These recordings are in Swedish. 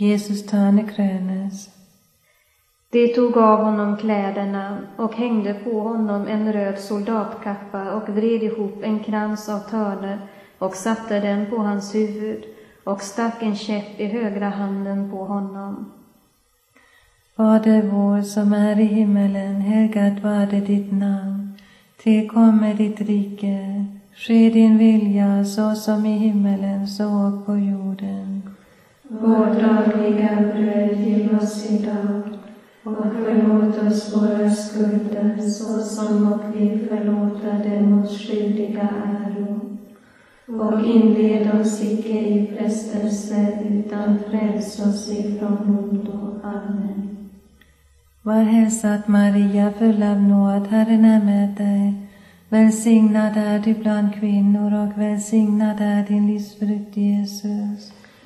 Jesus törnekrönes. De tog av honom kläderna och hängde på honom en röd soldatkappa och vred ihop en krans av törner och satte den på hans huvud och stack en käpp i högra handen på honom. Fader vår som är i himmelen, helgat varde ditt namn. Tillkommer ditt rike. Ske din vilja så som i himmelen så och på jorden. Vårt dagliga bröd ge oss idag och förlåt oss våra skulder såsom och vi förlåta dem oss skyldiga äro. Och inled oss icke i frestelse utan fräls oss ifrån ondo. Amen. Var hälsad Maria, full av nåd, Herren är med dig. Välsignad är du bland kvinnor och välsignad är din livsfrukt Jesus.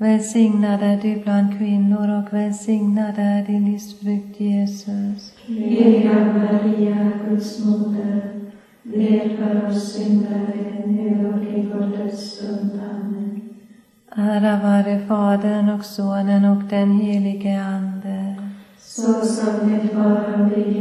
Välsignad är du bland kvinnor och välsignad är din livsfrukt Jesus. Heliga Maria, Guds moder, be för oss syndare nu och i vår dödsstund. Amen. Ära vare Fadern och Sonen och den helige Ande. Så som det var och blev